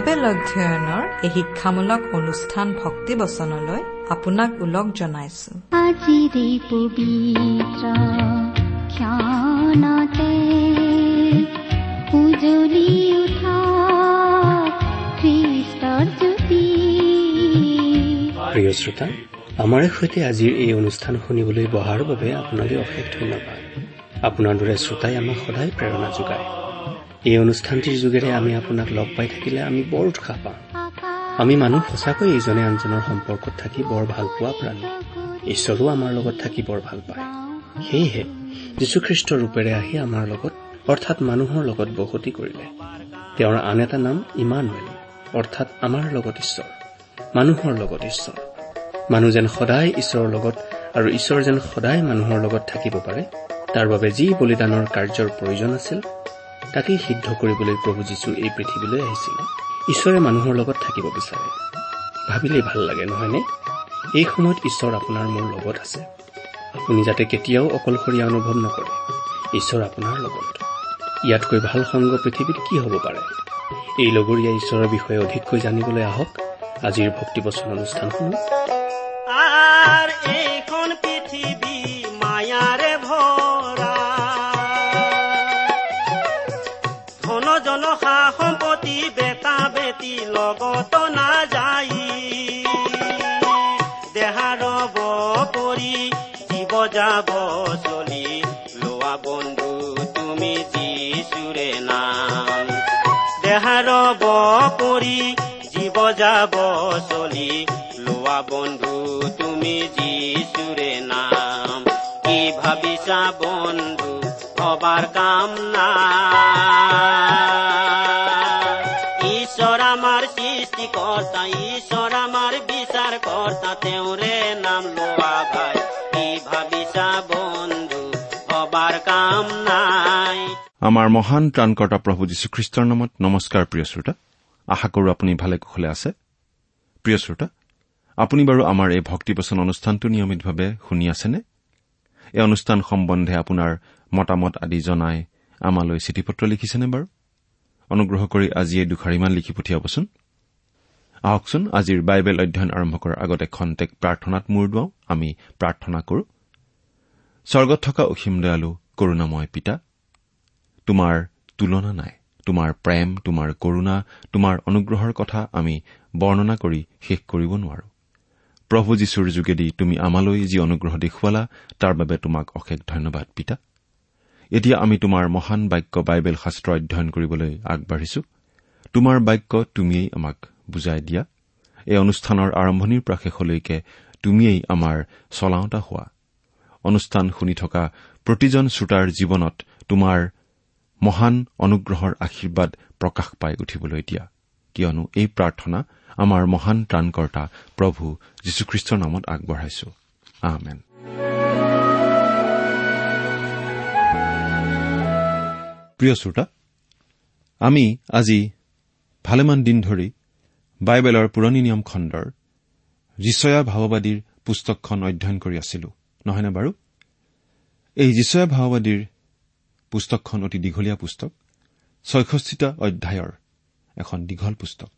Bible অধ্যয়নৰ এই শিক্ষামূলক অনুষ্ঠান ভক্তি বচনলৈ আপোনাক ওলগ জনাইছো। উজলি উঠা খ্ৰীষ্টৰ জ্যোতি। প্ৰিয় শ্ৰোতা আমাৰে সৈতে আজিৰ এই অনুষ্ঠান শুনিবলৈ বহাৰ বাবে আপোনালৈ অশেষ ধন্যবাদ। আপোনাৰ দৰে শ্ৰোতাই আমাক সদায় প্ৰেৰণা যোগায়। এই অনুষ্ঠানটিৰ যোগেৰে আমি আপোনাক লগ পাই থাকিলে আমি বৰ উৎসাহ পাওঁ। আমি মানুহ সঁচাকৈ ইজনে আনজনৰ সম্পৰ্কত থাকি বৰ ভাল পোৱা প্ৰাণী। ঈশ্বৰো আমাৰ লগত থাকি বৰ ভাল পায়। সেয়েহে যীশুখ্ৰীষ্ট ৰূপেৰে আহি আমাৰ লগত অৰ্থাৎ মানুহৰ লগত বসতি কৰিলে। তেওঁৰ আন এটা নাম ইমানুৱেল অৰ্থাৎ আমাৰ লগত ঈশ্বৰ মানুহৰ লগত ঈশ্বৰ। মানুহ যেন সদায় ঈশ্বৰৰ লগত আৰু ঈশ্বৰ যেন সদায় মানুহৰ লগত থাকিব পাৰে তাৰ বাবে যি বলিদানৰ কাৰ্যৰ প্ৰয়োজন আছিল তাকেই সিদ্ধ কৰিবলৈ প্ৰভু যীশু এই পৃথিৱীলৈ আহিছিলে। ঈশ্বৰে মানুহৰ লগত থাকিব বিচাৰে। ভাবিলেই ভাল লাগে নহয়নে? এই সময়ত ঈশ্বৰ আপোনাৰ মোৰ লগত আছে। আপুনি যাতে কেতিয়াও অকলশৰীয়া অনুভৱ নকৰে। ঈশ্বৰ আপোনাৰ লগত। ইয়াতকৈ ভাল সংগ পৃথিৱীত কি হ'ব পাৰে? এই লগৰীয়া ঈশ্বৰৰ বিষয়ে অধিককৈ জানিবলৈ আহক। আজিৰ ভক্তিবচন অনুষ্ঠানসমূহ। বেটি লগত নাযায় দেহাৰ কৰি জীৱ যাব চলি। লোৱা বন্ধু, তুমি যিচুৰে নাম। দেহাৰ কৰি জীৱ যাব চলি। লোৱা বন্ধু, তুমি যিচুৰে নাম। কি ভাবিছা বন্ধু হবাৰ কাম নাই আমাৰ নাম ভাই। কি বন্ধু কাম নাই। আমাৰ মহান ত্ৰাণকৰ্তা প্ৰভু যীশুখ্ৰীষ্টৰ নামত নমস্কাৰ প্ৰিয় শ্ৰোতা। আশা কৰো আপুনি ভালে কুশলে আছে। প্ৰিয় শ্ৰোতা আপুনি বাৰু আমাৰ এই ভক্তিপচন অনুষ্ঠানটো নিয়মিতভাৱে শুনি আছেনে? এই অনুষ্ঠান সম্বন্ধে আপোনাৰ মতামত আদি জনাই আমালৈ চিঠি পত্ৰ লিখিছেনে বাৰু? অনুগ্ৰহ কৰি আজি এই দুখাৰিমান লিখি পঠিয়াবচোন। আহকচোন আজিৰ বাইবেল অধ্যয়ন আৰম্ভ কৰাৰ আগতে খন্তেক প্ৰাৰ্থনাত মূৰ দুৱাওঁ আমি প্ৰাৰ্থনা কৰো। স্বৰ্গত থকা অসীম দয়ালু কৰুণাময় পিতা তোমাৰ তুলনা নাই তোমাৰ প্ৰেম তোমাৰ কৰুণা তোমাৰ অনুগ্ৰহৰ কথা আমি বৰ্ণনা কৰি শেষ কৰিব নোৱাৰো। প্ৰভু যীশুৰ যোগেদি তুমি আমালৈ যি অনুগ্ৰহ দেখুৱালা তাৰ বাবে তোমাক অশেষ ধন্যবাদ পিতা। এতিয়া আমি তোমাৰ মহান বাক্য বাইবেল শাস্ত্ৰ অধ্যয়ন কৰিবলৈ আগবাঢ়িছো। তোমাৰ বাক্য তুমিয়েই আমাক বুজাই দিয়া। এই অনুষ্ঠানৰ আৰম্ভণিৰ পৰা শেষলৈকে তুমিয়েই আমাৰ চলাওঁতা হোৱা। অনুষ্ঠান শুনি থকা প্ৰতিজন শ্ৰোতাৰ জীৱনত তোমাৰ মহান অনুগ্ৰহৰ আশীৰ্বাদ প্ৰকাশ পাই উঠিবলৈ দিয়া। কিয়নো এই প্ৰাৰ্থনা আমাৰ মহান ত্ৰাণকৰ্তা প্ৰভু যীশুখ্ৰীষ্টৰ নামত আগবঢ়াইছো। আমেন। প্ৰিয় শ্ৰোতা আমি আজি ভালেমান দিন ধৰি বাইবেলৰ পুৰণি নিয়ম খণ্ডৰ যিচয়া ভাৱবাদীৰ পুস্তকখন অধ্যয়ন কৰি আছিলো নহয়নে বাৰু? এই যিচয়া ভাৱবাদীৰ পুস্তকখন অতি দীঘলীয়া পুস্তক ছয়ষষ্ঠিটা অধ্যায়ৰ এখন দীঘল পুস্তক।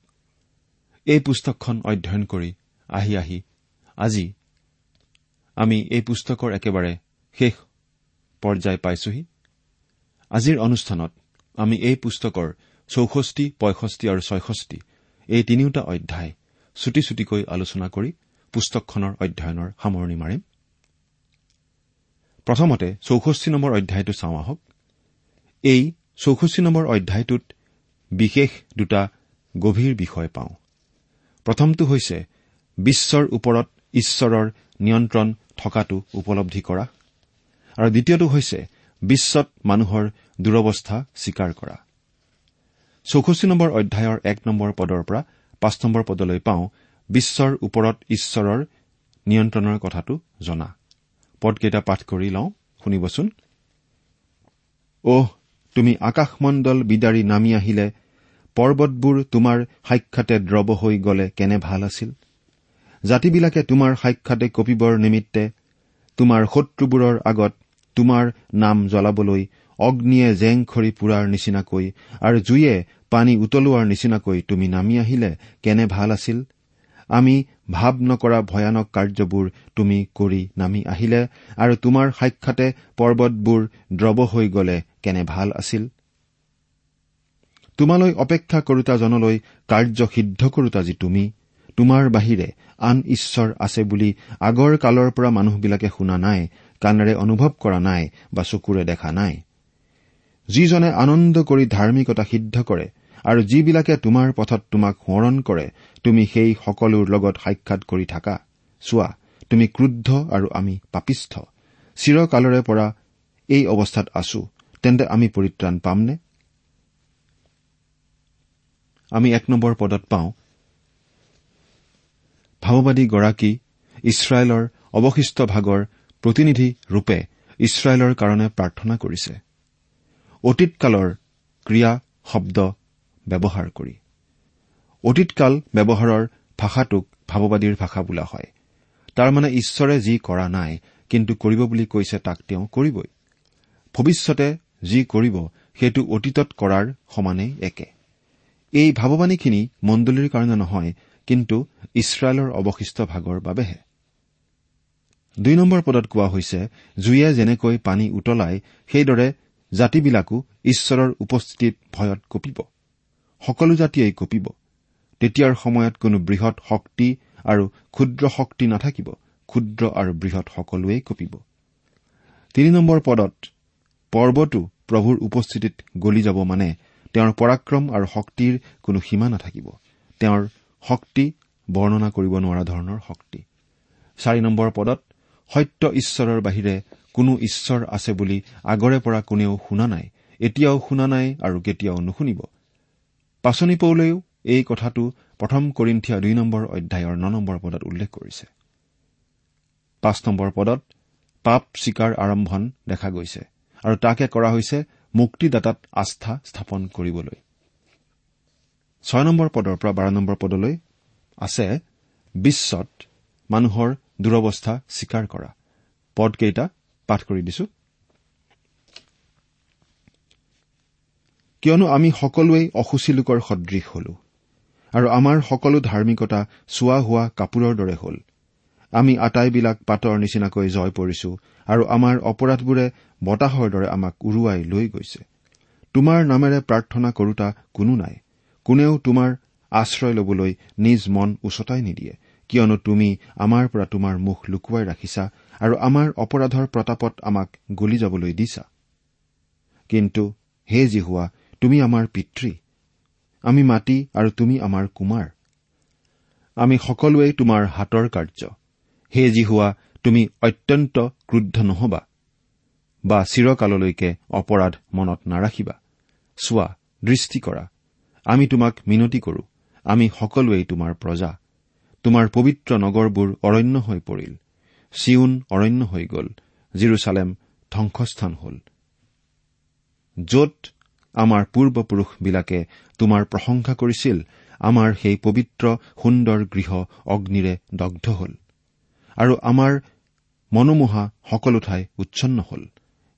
এই পুস্তকখন অধ্যয়ন কৰি আহি আহি আজি আমি এই পুস্তকৰ একেবাৰে শেষ পৰ্যায় পাইছোহি। আজিৰ অনুষ্ঠানত আমি এই পুস্তকৰ চৌষষ্ঠি পঁয়ষষ্ঠি আৰু ছয়ষষ্ঠি এই তিনিওটা অধ্যায় চুটি চুটিকৈ আলোচনা কৰি পুস্তকখনৰ অধ্যয়নৰ সামৰণি মাৰিম। প্ৰথমতে চৌষষ্ঠি নম্বৰ অধ্যায়টো চাওঁ আহক। এই চৌষষ্ঠি নম্বৰ অধ্যায়টোত বিশেষ দুটা গভীৰ বিষয় পাওঁ। প্ৰথমটো হৈছে বিশ্বৰ ওপৰত ঈশ্বৰৰ নিয়ন্ত্ৰণ থকাটো উপলব্ধি কৰা। আৰু দ্বিতীয়টো হৈছে বিশ্বত মানুহৰ দুৰৱস্থা স্বীকাৰ কৰা। চৌষষ্ঠি নম্বৰ অধ্যায়ৰ এক নম্বৰ পদৰ পৰা পাঁচ নম্বৰ পদলৈ পাওঁ বিশ্বৰ ওপৰত ঈশ্বৰৰ নিয়ন্ত্ৰণৰ কথাটো জনা। পদকেইটা পাঠ কৰি লওঁ শুনিবচোন। অহ তুমি আকাশমণ্ডল বিদাৰি নামি আহিলে পৰ্বতবোৰ তোমাৰ সাক্ষাতে দ্ৰৱ হৈ গলে কেনে ভাল আছিল? জাতিবিলাকে তোমাৰ সাক্ষাতে কঁপিবৰ নিমিত্তে তোমাৰ শত্ৰুবোৰৰ আগত তোমাৰ নাম জ্বলাবলৈ অগ্নিয়ে জেং খৰি পোৰাৰ নিচিনাকৈ আৰু জুয়ে পানী উতলোৱাৰ নিচিনাকৈ তুমি নামি আহিলে কেনে ভাল আছিল? আমি ভাৱ নকৰা ভয়ানক কাৰ্যবোৰ তুমি কৰি নামি আহিলে আৰু তোমাৰ সাক্ষাতে পৰ্বতবোৰ দ্ৰৱ হৈ গলে কেনে ভাল আছিল? তোমালৈ অপেক্ষা কৰোতাজনলৈ কাৰ্য সিদ্ধ কৰোতা যি তুমি তোমাৰ বাহিৰে আন ঈশ্বৰ আছে বুলি আগৰ কালৰ পৰা মানুহবিলাকে শুনা নাই কাণেৰে অনুভৱ কৰা নাই বা চকুৰে দেখা নাই। যিজনে আনন্দ কৰি ধাৰ্মিকতা সিদ্ধ কৰে আৰু যিবিলাকে তোমাৰ পথত তোমাক সোঁৱৰণ কৰে তুমি সেই সকলোৰ লগত সাক্ষাৎ কৰি থাকা। চোৱা তুমি ক্ৰুদ্ধ আৰু আমি পাপিষ্ঠ। চিৰকালৰে পৰা এই অৱস্থাত আছো। তেন্তে আমি পৰিত্ৰাণ পামনে? আমি এক নম্বৰ পদত পাওঁ। ভাৱবাদীগৰাকী ইছৰাইলৰ অৱশিষ্ট ভাগৰ প্ৰতিনিধি ৰূপে ইছৰাইলৰ কাৰণে প্ৰাৰ্থনা কৰিছে। অতীতকালৰ ক্ৰিয়া শব্দ ব্যৱহাৰ কৰি। অতীতকাল ব্যৱহাৰৰ ভাষাটোক ভাৱবাদীৰ ভাষা বোলা হয়। তাৰমানে ঈশ্বৰে যি কৰা নাই কিন্তু কৰিব বুলি কৈছে তাক তেওঁ কৰিবই। ভৱিষ্যতে যি কৰিব সেইটো অতীতত কৰাৰ সমানেই একে। এই ভাৱবাণীখিনি মণ্ডলীৰ কাৰণে নহয় কিন্তু ইছৰাইলৰ অৱশিষ্ট ভাগৰ বাবেহে। দুই নম্বৰ পদত কোৱা হৈছে জুয়ে যেনেকৈ পানী উতলাই সেইদৰে জাতিবিলাকো ঈশ্বৰৰ উপস্থিতিত ভয়ত কঁপিব। সকলো জাতিয়েই কঁপিব। তেতিয়াৰ সময়ত কোনো বৃহৎ শক্তি আৰু ক্ষুদ্ৰ শক্তি নাথাকিব। ক্ষুদ্ৰ আৰু বৃহৎ সকলোৱেই কঁপিব। তিনি নম্বৰ পদত পৰ্বতো প্ৰভুৰ উপস্থিতিত গলি যাব মানে তেওঁৰ পৰাক্ৰম আৰু শক্তিৰ কোনো সীমা নাথাকিব। তেওঁৰ শক্তি বৰ্ণনা কৰিব নোৱাৰা ধৰণৰ শক্তি। চাৰি নম্বৰ পদত সত্য ঈশ্বৰৰ বাহিৰে কোনো ঈশ্বৰ আছে বুলি আগৰে পৰা কোনেও শুনা নাই এতিয়াও শুনা নাই আৰু কেতিয়াও নুশুনিব। পাচনি পৌলেও এই কথাটো প্ৰথম কৰিন্ঠিয়া দুই নম্বৰ অধ্যায়ৰ ন নম্বৰ পদত উল্লেখ কৰিছে। পাঁচ নম্বৰ পদত পাপ স্বীকাৰ আৰম্ভণ দেখা গৈছে আৰু তাকে কৰা হৈছে মুক্তিদাতাত আস্থা স্থাপন কৰিবলৈ। ছয় নম্বৰ পদৰ পৰা বাৰ নম্বৰ পদলৈ আছে বিশ্বত মানুহৰ দুৰৱস্থা স্বীকাৰ কৰা। পদকেইটা পাঠ কৰি দিছো। কিয়নো আমি সকলোৱেই অসুচী লোকৰ সদৃশ হলো আৰু আমাৰ সকলো ধাৰ্মিকতা চোৱা হোৱা কাপোৰৰ দৰে হ'ল। আমি আটাইবিলাক পাতৰ নিচিনাকৈ জয় পৰিছো আৰু আমাৰ অপৰাধবোৰে বতাহৰ দৰে আমাক উৰুৱাই লৈ গৈছে। তোমাৰ নামেৰে প্ৰাৰ্থনা কৰোতা কোনো নাই কোনেও তোমাৰ আশ্ৰয় লবলৈ নিজ মন উচতাই নিদিয়ে কিয়নো তুমি আমাৰ পৰা তোমাৰ মুখ লুকুৱাই ৰাখিছা আৰু আমাৰ অপৰাধৰ প্ৰতাপত আমাক গলি যাবলৈ দিছা। কিন্তু হে যি হোৱা তুমি আমাৰ পিতৃ। আমি মাটি আৰু তুমি আমাৰ কুমাৰ। আমি সকলোৱেই তোমাৰ হাতৰ কাৰ্য। হে যি হোৱা তুমি অত্যন্ত ক্ৰুদ্ধ নহবা বা চিৰকাললৈকে অপৰাধ মনত নাৰাখিবা। চোৱা দৃষ্টি কৰা। আমি তোমাক মিনতি কৰো। আমি সকলোৱেই তোমাৰ প্ৰজা। তোমাৰ পবিত্ৰ নগৰবোৰ অৰণ্য হৈ পৰিল। চিউন অৰণ্য হৈ গ'ল। জিৰচালেম ধ্বংসস্থান হল। য'ত আমাৰ পূৰ্বপুৰুষবিলাকে তোমাৰ প্ৰশংসা কৰিছিল আমাৰ সেই পবিত্ৰ সুন্দৰ গৃহ অগ্নিৰে দগ্ধ হল। আৰু আমাৰ মনোমোহা সকলো ঠাই উচ্ছন্ন হল।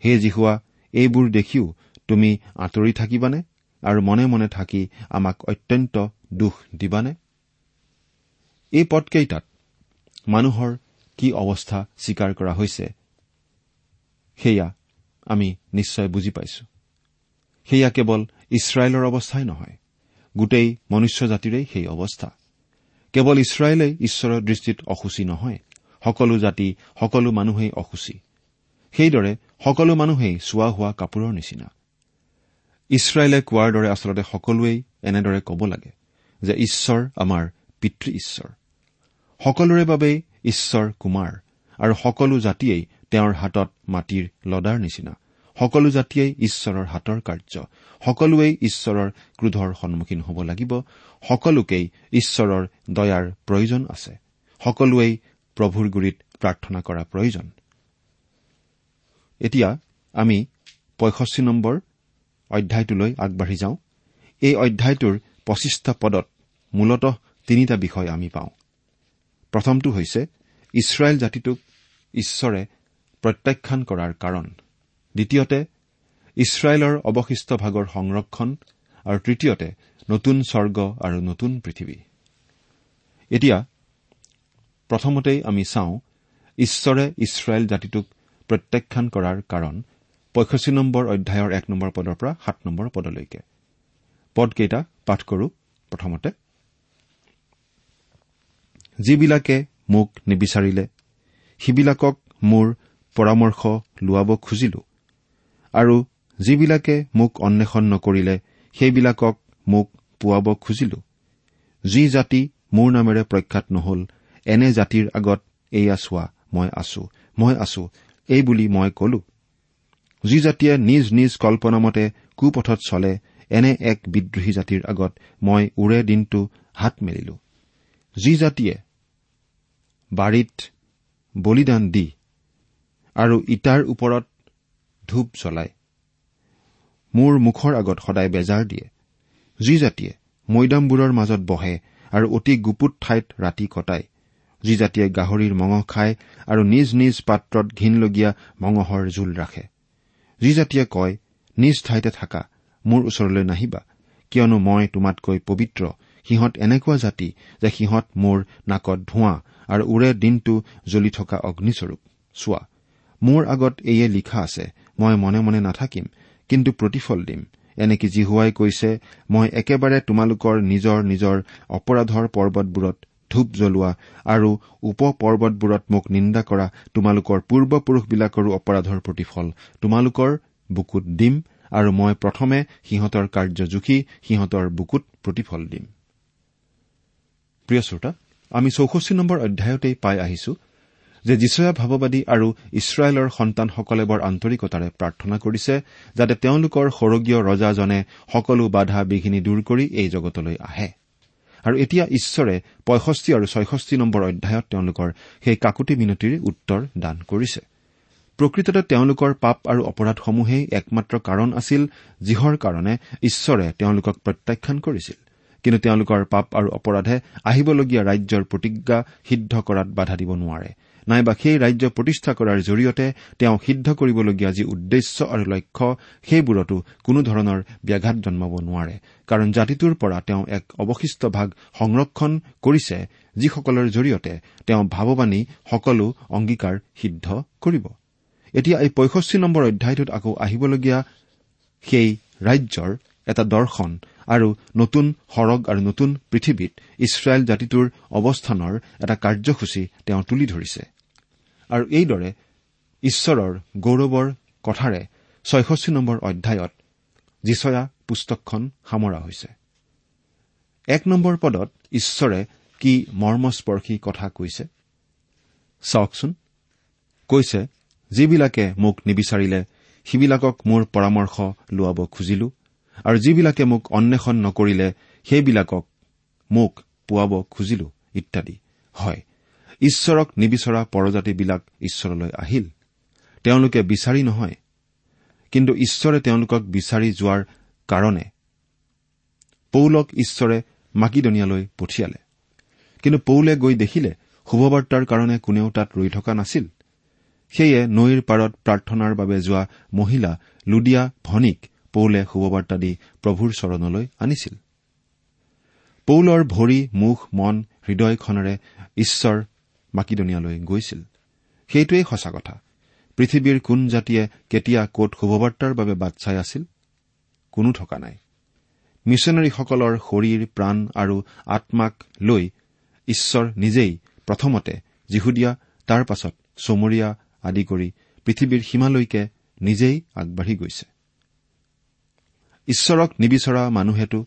হে জিহুৱা এইবোৰ দেখিও তুমি আঁতৰি থাকিবানে? আৰু মনে মনে থাকি আমাক অত্যন্ত দুখ দিবানে? এই পদকেইটাত মানুহৰ কি অৱস্থা স্বীকাৰ কৰা হৈছে? সেয়া আমি নিশ্চয় বুজি পাইছো। সেয়া কেৱল ইছৰাইলৰ অৱস্থাই নহয় গোটেই মনুষ্য জাতিৰেই সেই অৱস্থা। কেৱল ইছৰাইলেই ঈশ্বৰৰ দৃষ্টিত অসুচী নহয় সকলো জাতি সকলো মানুহেই অসুচী সেইদৰে সকলো মানুহেই চোৱা হোৱা কাপোৰৰ নিচিনা। ইছৰাইলে কোৱাৰ দৰে আচলতে সকলোৱেই এনেদৰে ক'ব লাগে যে ঈশ্বৰ আমাৰ পিতৃ ঈশ্বৰ। সকলোৰে বাবেই ঈশ্বৰ কুমাৰ আৰু সকলো জাতিয়েই তেওঁৰ হাতত মাটিৰ লদাৰ নিচিনা। সকলো জাতিয়েই ঈশ্বৰৰ হাতৰ কাৰ্য। সকলোৱেই ঈশ্বৰৰ ক্ৰোধৰ সন্মুখীন হ'ব লাগিব। সকলোকেই ঈশ্বৰৰ দয়াৰ প্ৰয়োজন আছে। সকলোৱেই প্ৰভুৰ গুৰিত প্ৰাৰ্থনা কৰা প্ৰয়োজন। এতিয়া আমি পঁয়ষষ্ঠি নম্বৰ অধ্যায়টোলৈ আগবাঢ়ি যাওঁ। এই অধ্যায়টোৰ পঁচিছটা পদত মূলত তিনিটা বিষয় আমি পাওঁ। প্ৰথমটো হৈছে ইছৰাইল জাতিটোক ঈশ্বৰে প্ৰত্যাখ্যান কৰাৰ কাৰণ দ্বিতীয়তে ইছৰাইলৰ অৱশিষ্ট ভাগৰ সংৰক্ষণ আৰু তৃতীয়তে নতুন স্বৰ্গ আৰু নতুন পৃথিৱী এতিয়া প্ৰথমতেই আমি চাওঁ ঈশ্বৰে ইছৰাইল জাতিটোক প্ৰত্যাখ্যান কৰাৰ কাৰণ পঁয়ষষ্ঠি নম্বৰ অধ্যায়ৰ এক নম্বৰ পদৰ পৰা সাত নম্বৰ পদলৈকে। পদকেইটা পাঠ কৰো প্ৰথমতে। যিবিলাকে মোক নিবিচাৰিলে সিবিলাকক মোৰ পৰামৰ্শ লোৱাব খুজিলো। আৰু যিবিলাকে মোক অন্বেষণ নকৰিলে সেইবিলাকক মোক পোৱাব খুজিলো। যি জাতি মোৰ নামেৰে প্ৰখ্যাত নহল এনে জাতিৰ আগত এয়া চোৱা মই আছো মই আছো এই বুলি মই কলো। যি জাতিয়ে নিজ নিজ কল্পনামতে কুপথত চলে এনে এক বিদ্ৰোহী জাতিৰ আগত মই ওৰে দিনটো হাত মেলিলো। যি জাতিয়ে বাৰীত বলিদান দি আৰু ইটাৰ ওপৰত ধূপ জ্বলায় মোৰ মুখৰ আগত সদায় বেজাৰ দিয়ে। যি জাতিয়ে মৈদামবোৰৰ মাজত বহে আৰু অতি গুপুত ঠাইত ৰাতি কটায়। যি জাতিয়ে গাহৰিৰ মঙহ খায় আৰু নিজ নিজ পাত্ৰত ঘীনলগীয়া মঙহৰ জোল ৰাখে। যি জাতিয়ে কয় নিজ ঠাইতে থাকা মোৰ ওচৰলৈ নাহিবা। কিয়নো মই তোমাতকৈ পবিত্ৰ সিহঁত এনেকুৱা জাতি যে সিহঁত মোৰ নাকত ধোঁৱা আৰু ওৰে দিনটো জ্বলি থকা অগ্নিস্বৰূপ। চোৱা মোৰ আগত এয়ে লিখা আছে মই মনে মনে নাথাকিম কিন্তু প্ৰতিফল দিম। এনেকে জিহুৱাই কৈছে মই একেবাৰে তোমালোকৰ নিজৰ নিজৰ অপৰাধৰ পৰ্বতবোৰত ধূপ জ্বলোৱা আৰু উপ পৰ্বতবোৰত মোক নিন্দা কৰা তোমালোকৰ পূৰ্বপুৰুষবিলাকৰো অপৰাধৰ প্ৰতিফল। তোমালোকৰ বুকুত দিম আৰু মই প্ৰথমে সিহঁতৰ কাৰ্য জুখি সিহঁতৰ বুকুত প্ৰতিফল দিম। প্ৰিয় শ্ৰোতা আমি চৌষষ্ঠি নম্বৰ অধ্যায়তেই পাই আহিছো যে যিচয়া ভাৱবাদী আৰু ইছৰাইলৰ সন্তানসকলে বৰ আন্তৰিকতাৰে প্ৰাৰ্থনা কৰিছে যাতে তেওঁলোকৰ সৰগীয় ৰজাজনে সকলো বাধা বিঘিনি দূৰ কৰি এই জগতলৈ আহে। আৰু এতিয়া ঈশ্বৰে পঁয়ষষ্ঠি আৰু ছয়ষষ্ঠি নম্বৰ অধ্যায়ত তেওঁলোকৰ সেই কাকুতি মিনতিৰ উত্তৰ দান কৰিছে। প্ৰকৃততে তেওঁলোকৰ পাপ আৰু অপৰাধসমূহেই একমাত্ৰ কাৰণ আছিল যিহৰ কাৰণে ঈশ্বৰে তেওঁলোকক প্ৰত্যাখ্যান কৰিছিল। কিন্তু তেওঁলোকৰ পাপ আৰু অপৰাধে আহিবলগীয়া ৰাজ্যৰ প্ৰতিজ্ঞা সিদ্ধ কৰাত বাধা দিব নোৱাৰে। নাইবা সেই ৰাজ্য প্ৰতিষ্ঠা কৰাৰ জৰিয়তে তেওঁ সিদ্ধ কৰিবলগীয়া যি উদ্দেশ্য আৰু লক্ষ্য সেইবোৰতো কোনো ধৰণৰ ব্যাঘাত জন্মাব নোৱাৰে। কাৰণ জাতিটোৰ পৰা তেওঁ এক অৱশিষ্ট ভাগ সংৰক্ষণ কৰিছে যিসকলৰ জৰিয়তে তেওঁ ভাৱবাণী সকলো অংগীকাৰ সিদ্ধ কৰিব। এতিয়া এই পঁয়ষষ্ঠি নম্বৰ অধ্যায়টোত আকৌ আহিবলগীয়া সেই ৰাজ্যৰ এটা দৰ্শন আৰু নতুন সৰগ আৰু নতুন পৃথিৱীত ইছৰাইল জাতিটোৰ অৱস্থানৰ এটা কাৰ্যসূচী তেওঁ তুলি ধৰিছে। আৰু এইদৰে ঈশ্বৰৰ গৌৰৱৰ কথাৰে ছয়ষষ্ঠি নম্বৰ অধ্যায়ত যিচয়া পুস্তকখন সামৰা হৈছে। এক নম্বৰ পদত ঈশ্বৰে কি মৰ্মস্পৰ্শী কথা কৈছে? চাওকচোন। কৈছে যিবিলাকে মোক নিবিচাৰিলে সিবিলাকক মোৰ পৰামৰ্শ লোৱাব খুজিলো। আৰু যিবিলাকে মোক অন্বেষণ নকৰিলে সেইবিলাকক মোক পোৱাব খুজিলো ইত্যাদি। হয় ঈশ্বৰক নিবিচৰা পৰজাতিবিলাক ঈশ্বৰলৈ আহিল। তেওঁলোকে বিচাৰি নহয় কিন্তু ঈশ্বৰে তেওঁলোকক বিচাৰি যোৱাৰ কাৰণে পৌলক ঈশ্বৰে মাকিদনিয়ালৈ পঠিয়ালে। কিন্তু পৌলে গৈ দেখিলে শুভবাৰ্তাৰ কাৰণে কোনেও তাত ৰৈ থকা নাছিল। সেয়ে নৈৰ পাৰত প্ৰাৰ্থনাৰ বাবে যোৱা মহিলা লুডিয়া ভনীক পৌলে শুভবাৰ্তা দি প্ৰভুৰ চৰণলৈ আনিছিল। পৌলৰ ভৰি মুখ মন হৃদয়খনেৰে ঈশ্বৰ মাকিদনিয়ালৈ গৈছিল। সেইটোৱেই সঁচা কথা। পৃথিৱীৰ কোন জাতিয়ে কেতিয়া কত শুভবাৰ্তাৰ বাবে বাট চাই আছিল কোনো থকা নাই। মিছনেৰীসকলৰ শৰীৰ প্ৰাণ আৰু আত্মাক লৈ ঈশ্বৰ নিজেই প্ৰথমতে যিহুদীয়া তাৰ পাছত চমৰীয়া আদি কৰি পৃথিৱীৰ সীমালৈকে নিজেই আগবাঢ়ি গৈছে। ঈশ্বৰক নিবিচৰা মানুহেতো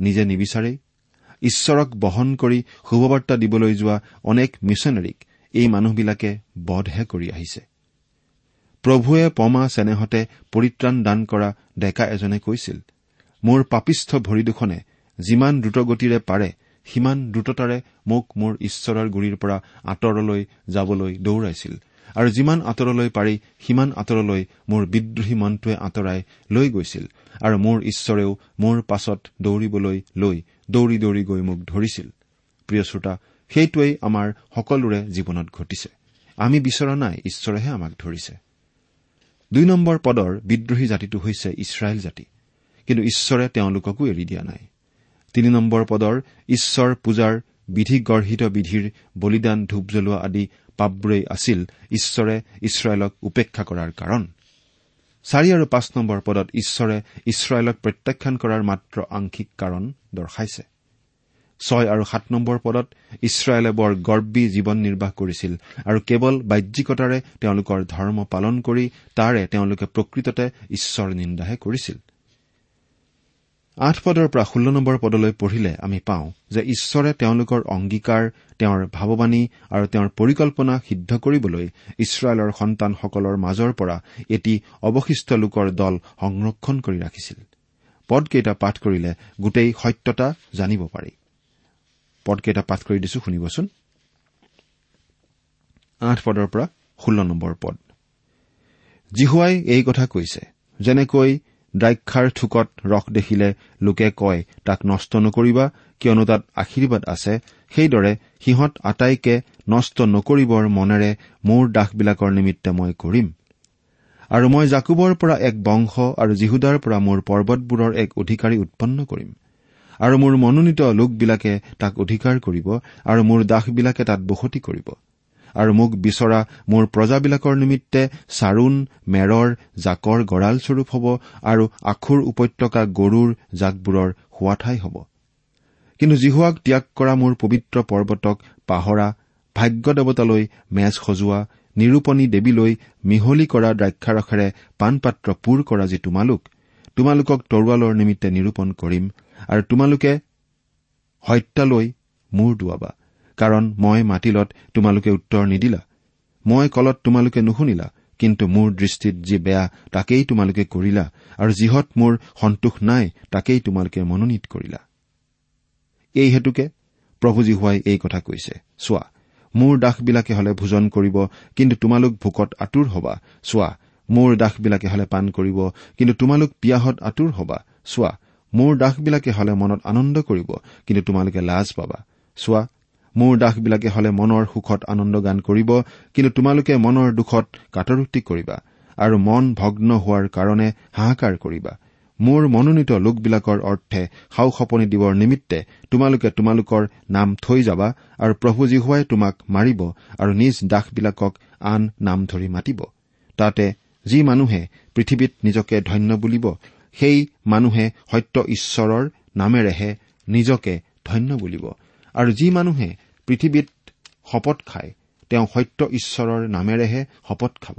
নিজে নিবিচাৰেই। ঈশ্বৰক বহন কৰি শুভবাৰ্তা দিবলৈ যোৱা অনেক মিছনেৰীক এই মানুহবিলাকে বধহে কৰি আহিছে। প্ৰভুৱে পমা চেনেহতে পৰিত্ৰাণ দান কৰা ডেকা এজনে কৈছিল মোৰ পাপিষ্ঠ ভৰি দুখনে যিমান দ্ৰুতগতিৰে পাৰে সিমান দ্ৰুততাৰে মোক মোৰ ঈশ্বৰৰ গুৰিৰ পৰা আঁতৰলৈ যাবলৈ দৌৰাইছিল। আৰু যিমান আঁতৰলৈ পাৰি সিমান আঁতৰলৈ মোৰ বিদ্ৰোহী মনটোৱে আঁতৰাই লৈ গৈছিল আৰু মোৰ ঈশ্বৰেও মোৰ পাছত দৌৰিবলৈ লৈ দৌৰি দৌৰি গৈ মোক ধৰিছিল। প্ৰিয় শ্ৰোতা সেইটোৱেই আমাৰ সকলোৰে জীৱনত ঘটিছে। আমি বিচৰা নাই ঈশ্বৰেহে আমাক ধৰিছে। দুই নম্বৰ পদৰ বিদ্ৰোহী জাতিটো হৈছে ইছৰাইল জাতি। কিন্তু ঈশ্বৰে তেওঁলোককো এৰি দিয়া নাই। তিনি নম্বৰ পদৰ ঈশ্বৰ পূজাৰ বিধি গৰ্হিত বিধিৰ বলিদান ধূপ জ্বলোৱা আদি পাপবোৰেই আছিল ঈশ্বৰে ইছৰাইলক উপেক্ষা কৰাৰ কাৰণ। চাৰি আৰু পাঁচ নম্বৰ পদত ঈশ্বৰে ইছৰাইলক প্ৰত্যাখ্যান কৰাৰ মাত্ৰ আংশিক কাৰণ দৰ্শাইছে। ছয় আৰু সাত নম্বৰ পদত ইছৰাইলে বৰ গৰ্বী জীৱন নিৰ্বাহ কৰিছিল আৰু কেৱল বাহ্যিকতাৰে তেওঁলোকৰ ধৰ্ম পালন কৰি তাৰে তেওঁলোকে প্ৰকৃততে ঈশ্বৰ নিন্দাহে কৰিছিল। আঠ পদৰ পৰা ষোল্ল নম্বৰ পদলৈ পঢ়িলে আমি পাওঁ যে ঈশ্বৰে তেওঁলোকৰ অংগীকাৰ তেওঁৰ ভাৱবাণী আৰু তেওঁৰ পৰিকল্পনা সিদ্ধ কৰিবলৈ ইছৰাইলৰ সন্তানসকলৰ মাজৰ পৰা এটি অৱশিষ্ট লোকৰ দল সংৰক্ষণ কৰি ৰাখিছিল। পদকেইটা পাঠ কৰিলে গোটেই সত্যতা জানিব পাৰি। পদকেইটা পাঠ কৰি দিছো শুনিবচোন। আঠ পদৰ পৰা ষোল্ল নম্বৰ পদ। জিহুৱাই এই কথা কৈছে যেনেকৈ দ্ৰাক্ষাৰ থোকত ৰস দেখিলে লোকে কয় তাক নষ্ট নকৰিবা কিয়নো তাত আশীৰ্বাদ আছে। সেইদৰে সিহঁত আটাইকে নষ্ট নকৰিবৰ মনেৰে মোৰ দাসবিলাকৰ নিমিত্তে মই কৰিম। আৰু মই জাকুবৰ পৰা এক বংশ আৰু জিহুদাৰ পৰা মোৰ পৰ্বতবোৰৰ এক অধিকাৰী উৎপন্ন কৰিম। আৰু মোৰ মনোনীত লোকবিলাকে তাক অধিকাৰ কৰিব আৰু মোৰ দাসবিলাকে তাত বসতি কৰিব। আৰু মোক বিচৰা মোৰ প্ৰজাবিলাকৰ নিমিত্তে চাৰোন মেৰৰ জাকৰ গঁড়ালস্বৰূপ হ'ব আৰু আখুৰ উপত্যকা গৰুৰ জাকবোৰৰ হোৱা ঠাই হ'ব। কিন্তু জিহুৱাক ত্যাগ কৰা মোৰ পবিত্ৰ পৰ্বতক পাহৰা ভাগ্য দেৱতালৈ মেজ সজোৱা নিৰূপণী দেৱীলৈ মিহলি কৰা দ্ৰাক্ষাৰসেৰে পাণপাত্ৰ পূৰ কৰা যি তোমালোক তোমালোকক তৰোৱালৰ নিমিত্তে নিৰূপণ কৰিম আৰু তোমালোকে হত্যালৈ মূৰ দুৱাবা। কাৰণ মই মাতিলত তোমালোকে উত্তৰ নিদিলা। মই কলত তোমালোকে নুশুনিলা কিন্তু মোৰ দৃষ্টিত যি বেয়া তাকেই তোমালোকে কৰিলা আৰু যিহত মোৰ সন্তোষ নাই তাকেই তোমালোকে মনোনীত কৰিলা। এই হেতুকে প্ৰভুজী হোৱাই এই কথা কৈছে। চোৱা মোৰ দাসবিলাকে হলে ভোজন কৰিব কিন্তু তোমালোক ভোকত আঁতোৰ হবা। চোৱা মোৰ দাসবিলাকে হলে পাণ কৰিব কিন্তু তোমালোক পিয়াহত আঁতোৰ হবা। চোৱা মোৰ দাসবিলাকে হলে মনত আনন্দ কৰিব কিন্তু তোমালোকে লাজ পাবা। চোৱা মোৰ দাসবিলাকে হলে মনৰ সুখত আনন্দ গান কৰিব কিন্তু তোমালোকে মনৰ দুখত কাটৰুক্তি কৰিবা আৰু মন ভগ্ন হোৱাৰ কাৰণে হাহাকাৰ কৰিবা। মোৰ মনোনীত লোকবিলাকৰ অৰ্থে সাও সপনি দিবৰ নিমিত্তে তোমালোকে তোমালোকৰ নাম থৈ যাবা আৰু প্ৰভু জীহুৱাই তোমাক মাৰিব আৰু নিজ দাসবিলাকক আন নাম ধৰি মাতিব। তাতে যি মানুহে পৃথিৱীত নিজকে ধন্য বুলিব সেই মানুহে সত্য ঈশ্বৰৰ নামেৰেহে নিজকে ধন্য বুলিব। আৰু যি মানুহে পৃথিৱীত শপত খায় তেওঁ সত্য ঈশ্বৰৰ নামেৰেহে শপত খাব।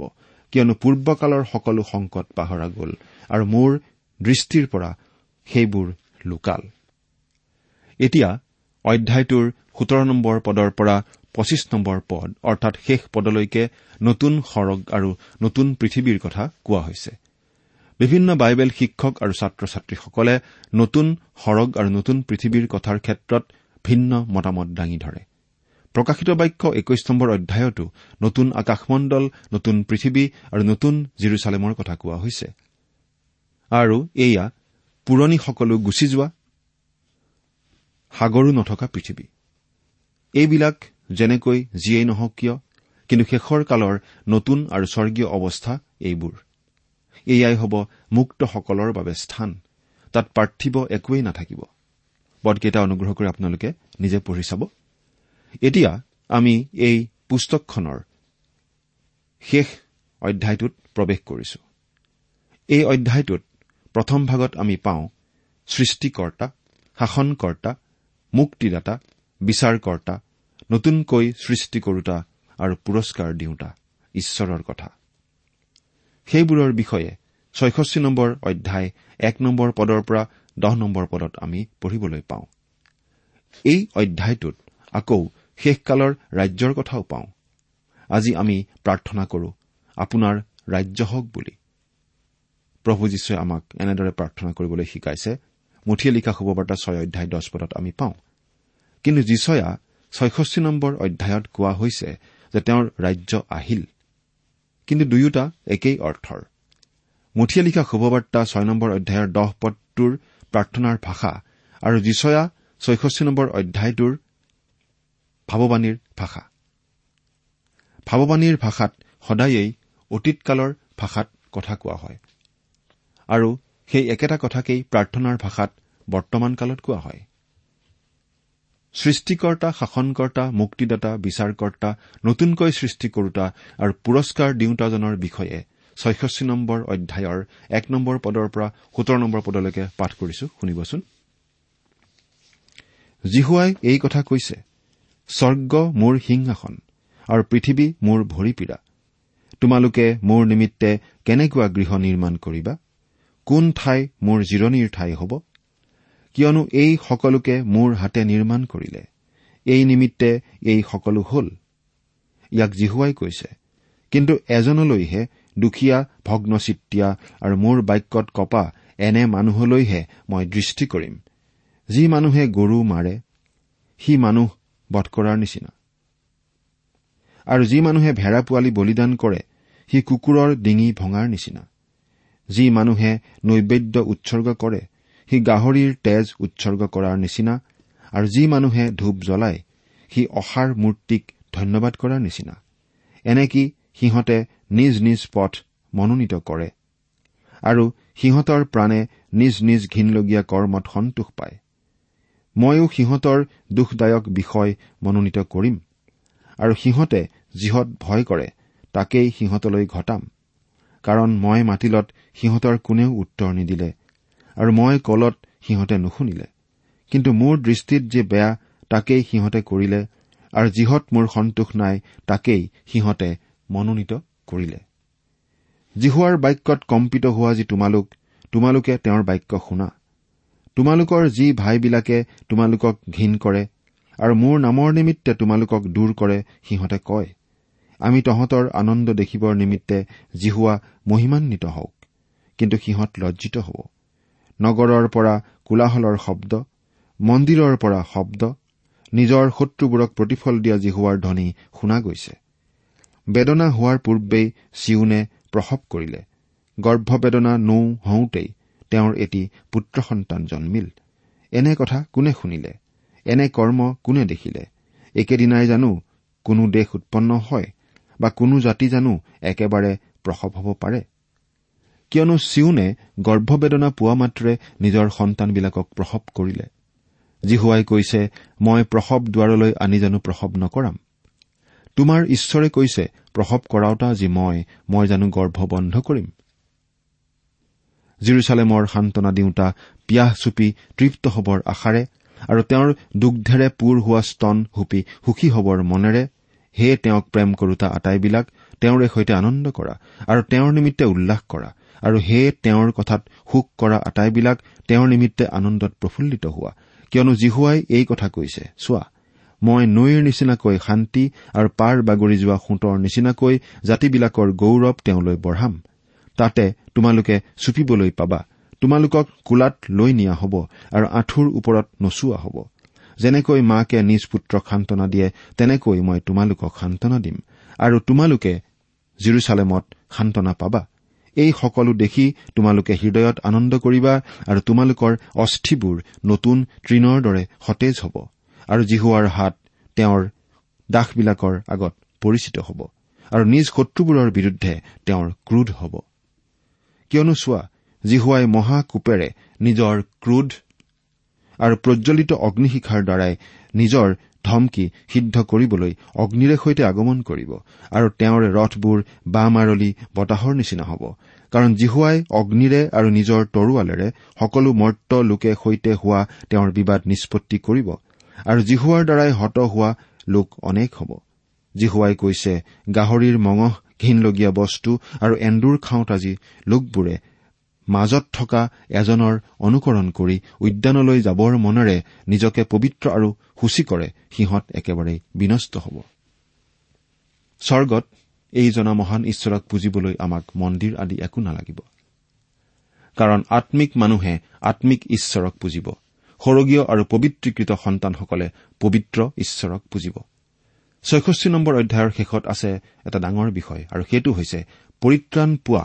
কিয়নো পূৰ্বকালৰ সকলো সংকট পাহৰা গ'ল আৰু মোৰ দৃষ্টিৰ পৰা সেইবোৰ লোকাল। এতিয়া অধ্যায়টোৰ সোতৰ নম্বৰ পদৰ পৰা পঁচিছ নম্বৰ পদ অৰ্থাৎ শেষ পদলৈকে নতুন সৰগ আৰু নতুন পৃথিৱীৰ কথা কোৱা হৈছে। বিভিন্ন বাইবেল শিক্ষক আৰু ছাত্ৰ ছাত্ৰীসকলে নতুন সৰগ আৰু নতুন পৃথিৱীৰ কথাৰ ক্ষেত্ৰত ভিন্ন মতামত দাঙি ধৰে। প্ৰকাশিত বাক্য একৈশ নম্বৰ অধ্যায়তো নতুন আকাশমণ্ডল নতুন পৃথিৱী আৰু নতুন জিৰচালেমৰ কথা কোৱা হৈছে। আৰু এয়া পুৰণি সকলো গুচি যোৱা সাগৰো নথকা পৃথিৱী। এইবিলাক যেনেকৈ যিয়েই নহওক কিয় কিন্তু শেষৰ কালৰ নতুন আৰু স্বৰ্গীয় অৱস্থা এইবোৰ। এয়াই হ'ব মুক্তসকলৰ বাবে স্থান। তাত পাৰ্থিৱ একোৱেই নাথাকিব। পদকেইটা অনুগ্ৰহ কৰি আপোনালোকে নিজে পঢ়ি চাব। এতিয়া আমি এই পুস্তকখনৰ শেষ অধ্যায়টোত প্ৰৱেশ কৰিছো। এই অধ্যায়টোত প্ৰথম ভাগত আমি পাওঁ সৃষ্টিকৰ্তা শাসনকৰ্তা মুক্তিদাতা বিচাৰকৰ্তা নতুনকৈ সৃষ্টি কৰোতা আৰু পুৰস্কাৰ দিওঁতা ঈশ্বৰৰ কথা। সেইবোৰৰ বিষয়ে ছয়ষষ্ঠি নম্বৰ অধ্যায় এক নম্বৰ পদৰ পৰা দহ নম্বৰ পদত আমি পঢ়িবলৈ পাওঁ। এই অধ্যায়টোত আকৌ শেষকালৰ ৰাজ্যৰ কথাও পাওঁ। আজি আমি প্ৰাৰ্থনা কৰো আপোনাৰ ৰাজ্য হওক বুলি। প্ৰভু যীশুৱে আমাক এনেদৰে প্ৰাৰ্থনা কৰিবলৈ শিকাইছে। মুঠিয়ে লিখা শুভবাৰ্তা ছয় অধ্যায় দহ পদত আমি পাওঁ। কিন্তু যীচয়া ছয়ষষ্ঠি নম্বৰ অধ্যায়ত কোৱা হৈছে যে তেওঁৰ ৰাজ্য আহিল। কিন্তু দুয়োটা একেই অৰ্থৰ। মুঠিয়ে লিখা শুভবাৰ্তা ছয় নম্বৰ অধ্যায়ৰ দহ পদটোৰ প্ৰাৰ্থনাৰ ভাষা আৰু যিচয়া ছয়ষষ্ঠি নম্বৰ অধ্যায়টোৰ ভাৱবাণীৰ ভাষা। ভাৱবাণীৰ ভাষাত সদায়েই অতীতকালৰ ভাষাত কথা কোৱা হয় আৰু সেই একেটা কথাকেই প্ৰাৰ্থনাৰ ভাষাত বৰ্তমান কালত কোৱা হয়। সৃষ্টিকৰ্তা শাসনকৰ্তা মুক্তিদাতা বিচাৰকৰ্তা নতুনকৈ সৃষ্টি কৰোতা আৰু পুৰস্কাৰ দিওঁতাজনৰ বিষয়ে ছয়ষষ্ঠি নম্বৰ অধ্যায়ৰ এক নম্বৰ পদৰ পৰা সোতৰ নম্বৰ পদলৈকে পাঠ কৰিছো শুনিবচোন। জিহুৱাই এই কথা কৈছে স্বৰ্গ মোৰ সিংহাসন আৰু পৃথিৱী মোৰ ভৰিপীড়া তোমালোকে মোৰ নিমিত্তে কেনেকুৱা গৃহ নিৰ্মাণ কৰিবা? কোন ঠাই মোৰ জিৰণিৰ ঠাই হ'ব? কিয়নো এই সকলোকে মোৰ হাতে নিৰ্মাণ কৰিলে। এই নিমিত্তে এই সকলো হল। ইয়াক জিহুৱাই কৈছে কিন্তু এজনলৈহে দুখীয়া ভগ্নচিত্তীয়া আৰু মোৰ বাক্যত কপা এনে মানুহলৈহে মই দৃষ্টি কৰিম। যি মানুহে গৰু মাৰে সি মানুহ বধ কৰাৰ নিচিনা। আৰু যি মানুহে ভেড়া পোৱালি বলিদান কৰে সি কুকুৰৰ ডিঙি ভঙাৰ নিচিনা। যি মানুহে নৈবেদ্য উৎসৰ্গ কৰে সি গাহৰিৰ তেজ উৎসৰ্গ কৰাৰ নিচিনা। আৰু যি মানুহে ধূপ জ্বলায় সি অসাৰ মূৰ্তিক ধন্যবাদ কৰাৰ নিচিনা। এনেকি সিহঁতে নিজ নিজ পথ মনোনীত কৰে আৰু সিহঁতৰ প্ৰাণে নিজ নিজ ঘীনলগীয়া কৰ্মত সন্তোষ পায়। ময়ো সিহঁতৰ দুখদায়ক বিষয় মনোনীত কৰিম আৰু সিহঁতে যিহত ভয় কৰে তাকেই সিহঁতলৈ ঘটাম। কাৰণ মই মাতিলত সিহঁতৰ কোনেও উত্তৰ নিদিলে আৰু মই কলত সিহঁতে নুশুনিলে। কিন্তু মোৰ দৃষ্টিত যে বেয়া তাকেই সিহঁতে কৰিলে আৰু যিহত মোৰ সন্তোষ নাই তাকেই সিহঁতে মনোনীত কৰিলে। জিহুৱাৰ বাক্যত কম্পিত হোৱা যি তোমালোক তোমালোকে তেওঁৰ বাক্য শুনা। তোমালোকৰ যি ভাইবিলাকে তোমালোকক ঘীন কৰে আৰু মোৰ নামৰ নিমিত্তে তোমালোকক দূৰ কৰে সিহঁতে কয় আমি তহঁতৰ আনন্দ দেখিবৰ নিমিত্তে জিহুৱা মহিমান্বিত হওক কিন্তু সিহঁত লজ্জিত হ'ব। নগৰৰ পৰা কোলাহলৰ শব্দ মন্দিৰৰ পৰা শব্দ নিজৰ শত্ৰুবোৰক প্ৰতিফল দিয়া জিহুৱাৰ ধ্বনি শুনা গৈছে। বেদনা হোৱাৰ পূৰ্বেই চিউনে প্ৰসৱ কৰিলে। গৰ্ভবেদনা নৌ হওঁতেই তেওঁৰ এটি পুত্ৰ সন্তান জন্মিল। এনে কথা কোনে শুনিলে? এনে কৰ্ম কোনে দেখিলে? একেদিনাই জানো কোনো দেশ উৎপন্ন হয় বা কোনো জাতি জানো একেবাৰে প্ৰসৱ হ'ব পাৰে? কিয়নো চিউনে গৰ্ভবেদনা পোৱা মাত্ৰে নিজৰ সন্তানবিলাকক প্ৰসৱ কৰিলে। জিহুৱাই কৈছে মই প্ৰসৱ দুৱাৰলৈ আনি জানো প্ৰসৱ নকৰাম। তোমাৰ ঈশ্বৰে কৈছে প্ৰসৱ কৰাওতা যি মই মই জানো গৰ্ভ বন্ধ কৰিম। জিৰচালেমৰ সান্তনা দিওঁতা পিয়াহ চুপি তৃপ্ত হবৰ আশাৰে আৰু তেওঁৰ দুগ্ধেৰে পূৰ হোৱা স্তন হুপি সুখী হবৰ মনেৰে হে তেওঁক প্ৰেম কৰোতা আটাইবিলাক তেওঁৰে সৈতে আনন্দ কৰা আৰু তেওঁৰ নিমিত্তে উল্লাস কৰা আৰু হে তেওঁৰ কথাত সুখ কৰা আটাইবিলাক তেওঁৰ নিমিত্তে আনন্দত প্ৰফুল্লিত হোৱা। কিয়নো জিহুৱাই এই কথা কৈছে চোৱা মই নৈৰ নিচিনাকৈ শান্তি আৰু পাৰ বাগৰি যোৱা সোঁতৰ নিচিনাকৈ জাতিবিলাকৰ গৌৰৱ তেওঁলৈ বঢ়াম। তাতে তোমালোকে চুপিবলৈ পাবা। তোমালোকক কোলাত লৈ নিয়া হ'ব আৰু আঁঠুৰ ওপৰত নচোৱা হ'ব। যেনেকৈ মাকে নিজ পুত্ৰক সান্তনা দিয়ে তেনেকৈ মই তোমালোকক সান্তনা দিম। আৰু তোমালোকে জিৰচালেমত সান্তনা পাবা। এই সকলো দেখি তোমালোকে হৃদয়ত আনন্দ কৰিবা আৰু তোমালোকৰ অস্থিবোৰ নতুন তৃণৰ দৰে সতেজ হ'ব। আৰু জিহুৱাৰ হাত তেওঁৰ দাসবিলাকৰ আগত পৰিচিত হ'ব আৰু নিজ শত্ৰুবোৰৰ বিৰুদ্ধে তেওঁৰ ক্ৰোধ হ'ব। কিয়নো চোৱা জিহুৱাই মহাকোপেৰে নিজৰ ক্ৰোধ আৰু প্ৰজ্বলিত অগ্নিশিখাৰ দ্বাৰাই নিজৰ ধমকি সিদ্ধ কৰিবলৈ অগ্নিৰে সৈতে আগমন কৰিব আৰু তেওঁৰ ৰথবোৰ বামাৰলি বতাহৰ নিচিনা হ'ব। কাৰণ জিহুৱাই অগ্নিৰে আৰু নিজৰ তৰোৱালেৰে সকলো মৰ্ত লোকে সৈতে হোৱা তেওঁৰ বিবাদ নিষ্পত্তি কৰিব আৰু জিহুৱাৰ দ্বাৰাই হত হোৱা লোক অনেক হ'ব। জিহুৱাই কৈছে গাহৰিৰ মঙহ ঘীনলগীয়া বস্তু আৰু এন্দুৰ খাওঁত আজি লোকবোৰে মাজত থকা এজনৰ অনুকৰণ কৰি উদ্যানলৈ যাবৰ মনেৰে নিজকে পবিত্ৰ আৰু সূচী কৰে সিহঁত একেবাৰে বিনষ্ট হ'ব। স্বৰ্গত এই জনা মহান ঈশ্বৰক পুজিবলৈ আমাক মন্দিৰ আদি একো নালাগিব। কাৰণ আম্মিক মানুহে আম্মিক ঈশ্বৰক পুজিব। সৰগীয় আৰু পবিত্ৰীকৃত সন্তানসকলে পবিত্ৰ ঈশ্বৰক পুজিব। ছয়ষষ্ঠি নম্বৰ অধ্যায়ৰ শেষত আছে এটা ডাঙৰ বিষয় আৰু সেইটো হৈছে পৰিত্ৰাণ পোৱা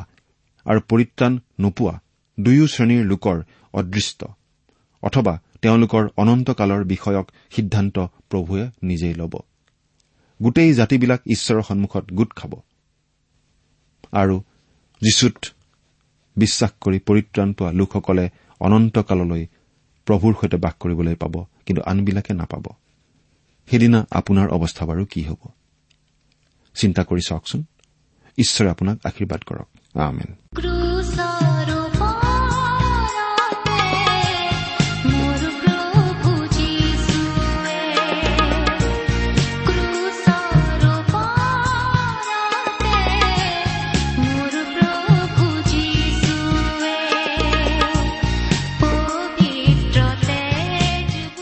আৰু পৰিত্ৰাণ নোপোৱা দুয়ো শ্ৰেণীৰ লোকৰ অদৃষ্ট। অথবা তেওঁলোকৰ অনন্তকালৰ বিষয়ক সিদ্ধান্ত প্ৰভুৱে নিজেই ল'ব। গোটেই জাতিবিলাক ঈশ্বৰৰ সন্মুখত গোট খাব। আৰু যীশুত বিশ্বাস কৰি পৰিত্ৰাণ পোৱা লোকসকলে অনন্তকাললৈ প্ৰভুৰ সৈতে বাস কৰিবলৈ পাব কিন্তু আনবিলাকে নাপাব। সেইদিনা আপোনাৰ অৱস্থা বাৰু কি হ'ব? চিন্তা কৰি চাওকচোন। ঈশ্বৰে আপোনাক আশীৰ্বাদ কৰক।